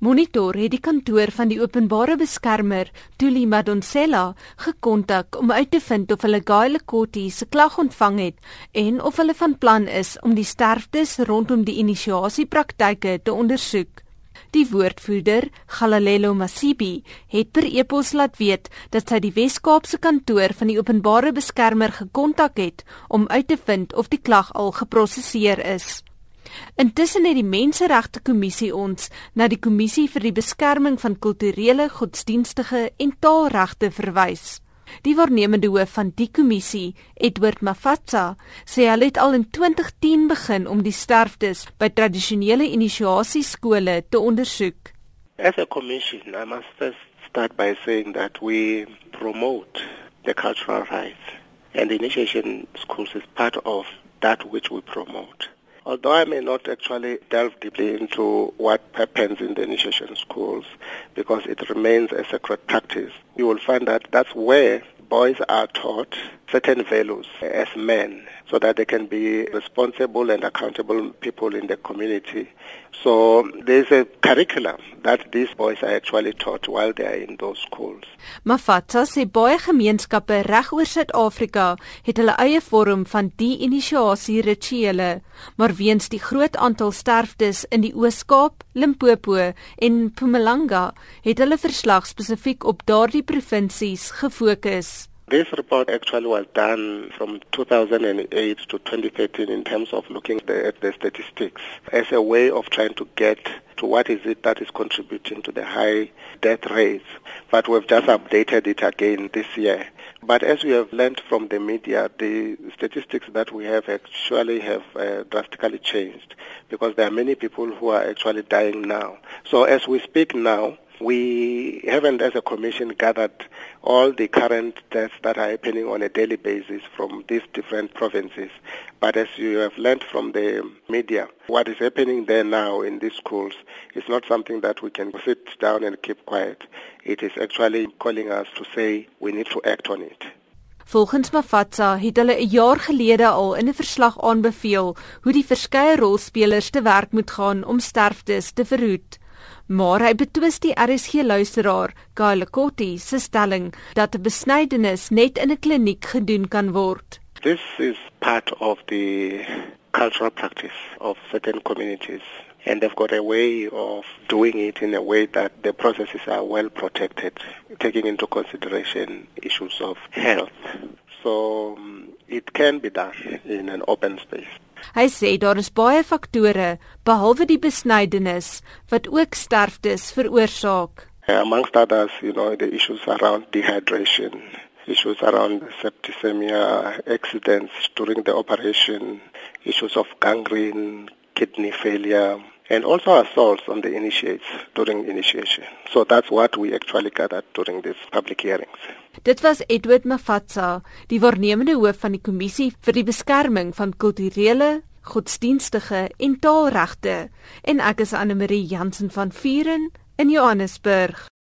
Monitor het die kantoor van die openbare beskermer, Tuli Madonsela, gekontak om uit te vind of hulle Gaile Kotti se klag ontvang het en of hulle van plan is om die sterftes rondom die inisiasiepraktyke te ondersoek. Die woordvoerder, Galalelo Masibi, het per e-pos laat weet dat sy die Wes-Kaapse kantoor van die openbare beskermer gekontak het om uit te vind of die klag al geprosesseer is. Intussen het die Menseregte Kommissie ons na die Kommissie vir die Beskerming van Kulturele, Godsdienstige en Taalregte verwys. Die waarnemende hoof van die kommissie, Edward Mafatsa, sê hulle het al in 2010 begin om die sterftes by tradisionele inisiasieskole te ondersoek. As a commission, I must first start by saying that we promote the cultural rights and the initiation schools is part of that which we promote. Although I may not actually delve deeply into what happens in the initiation schools because it remains a sacred practice, you will find that that's where boys are taught certain values as men so that they can be responsible and accountable people in the community. So there's a curriculum that these boys are actually taught while they are in those schools. Mafatsa sê baie gemeenskappe reg oor Suid-Afrika het hulle eie vorm van die inisiasie rituele, maar weens die groot aantal sterftes in die Oos-Kaap, Limpopo en Mpumalanga, het hulle verslag spesifiek op daardie provinsies gefokus. This report actually was done from 2008 to 2013 in terms of looking at the statistics as a way of trying to get to what is it that is contributing to the high death rates. But we've just updated it again this year. But as we have learned from the media, the statistics that we have actually have uh, drastically changed because there are many people who are actually dying now. So as we speak now, we haven't as a commission gathered all the current deaths that are happening on a daily basis from these different provinces. But as you have learned from the media, what is happening there now in these schools is not something that we can sit down and keep quiet. It is actually calling us to say we need to act on it. Volgens Mafatsa het hulle 'n jaar gelede al in 'n verslag aanbeveel hoe die verskeie rolspelers te werk moet gaan om sterftes te verhoed maar hy betwis die RSG luisteraar Kyle Kotti se stelling dat 'n besnydenis net in 'n kliniek gedoen kan word. This is part of the cultural practice of certain communities and they've got a way of doing it in a way that the processes are well protected taking into consideration issues of health. So um, it can be done in an open space. Hy sê daar is baie faktore behalwe die besnydenis wat ook sterftes veroorsaak. Amongst others, you know, the issues around dehydration, issues around septicemia, accidents during the operation, issues of gangrene, kidney failure, and also assaults on the initiates during initiation. So that's what we actually gathered during these public hearings. Dit was Edward Mafatsa, die waarnemende hoof van die kommissie vir die beskerming van kulturele, godsdienstige en taalregte, en ek is Anne Marie Jansen van Vuren in Johannesburg.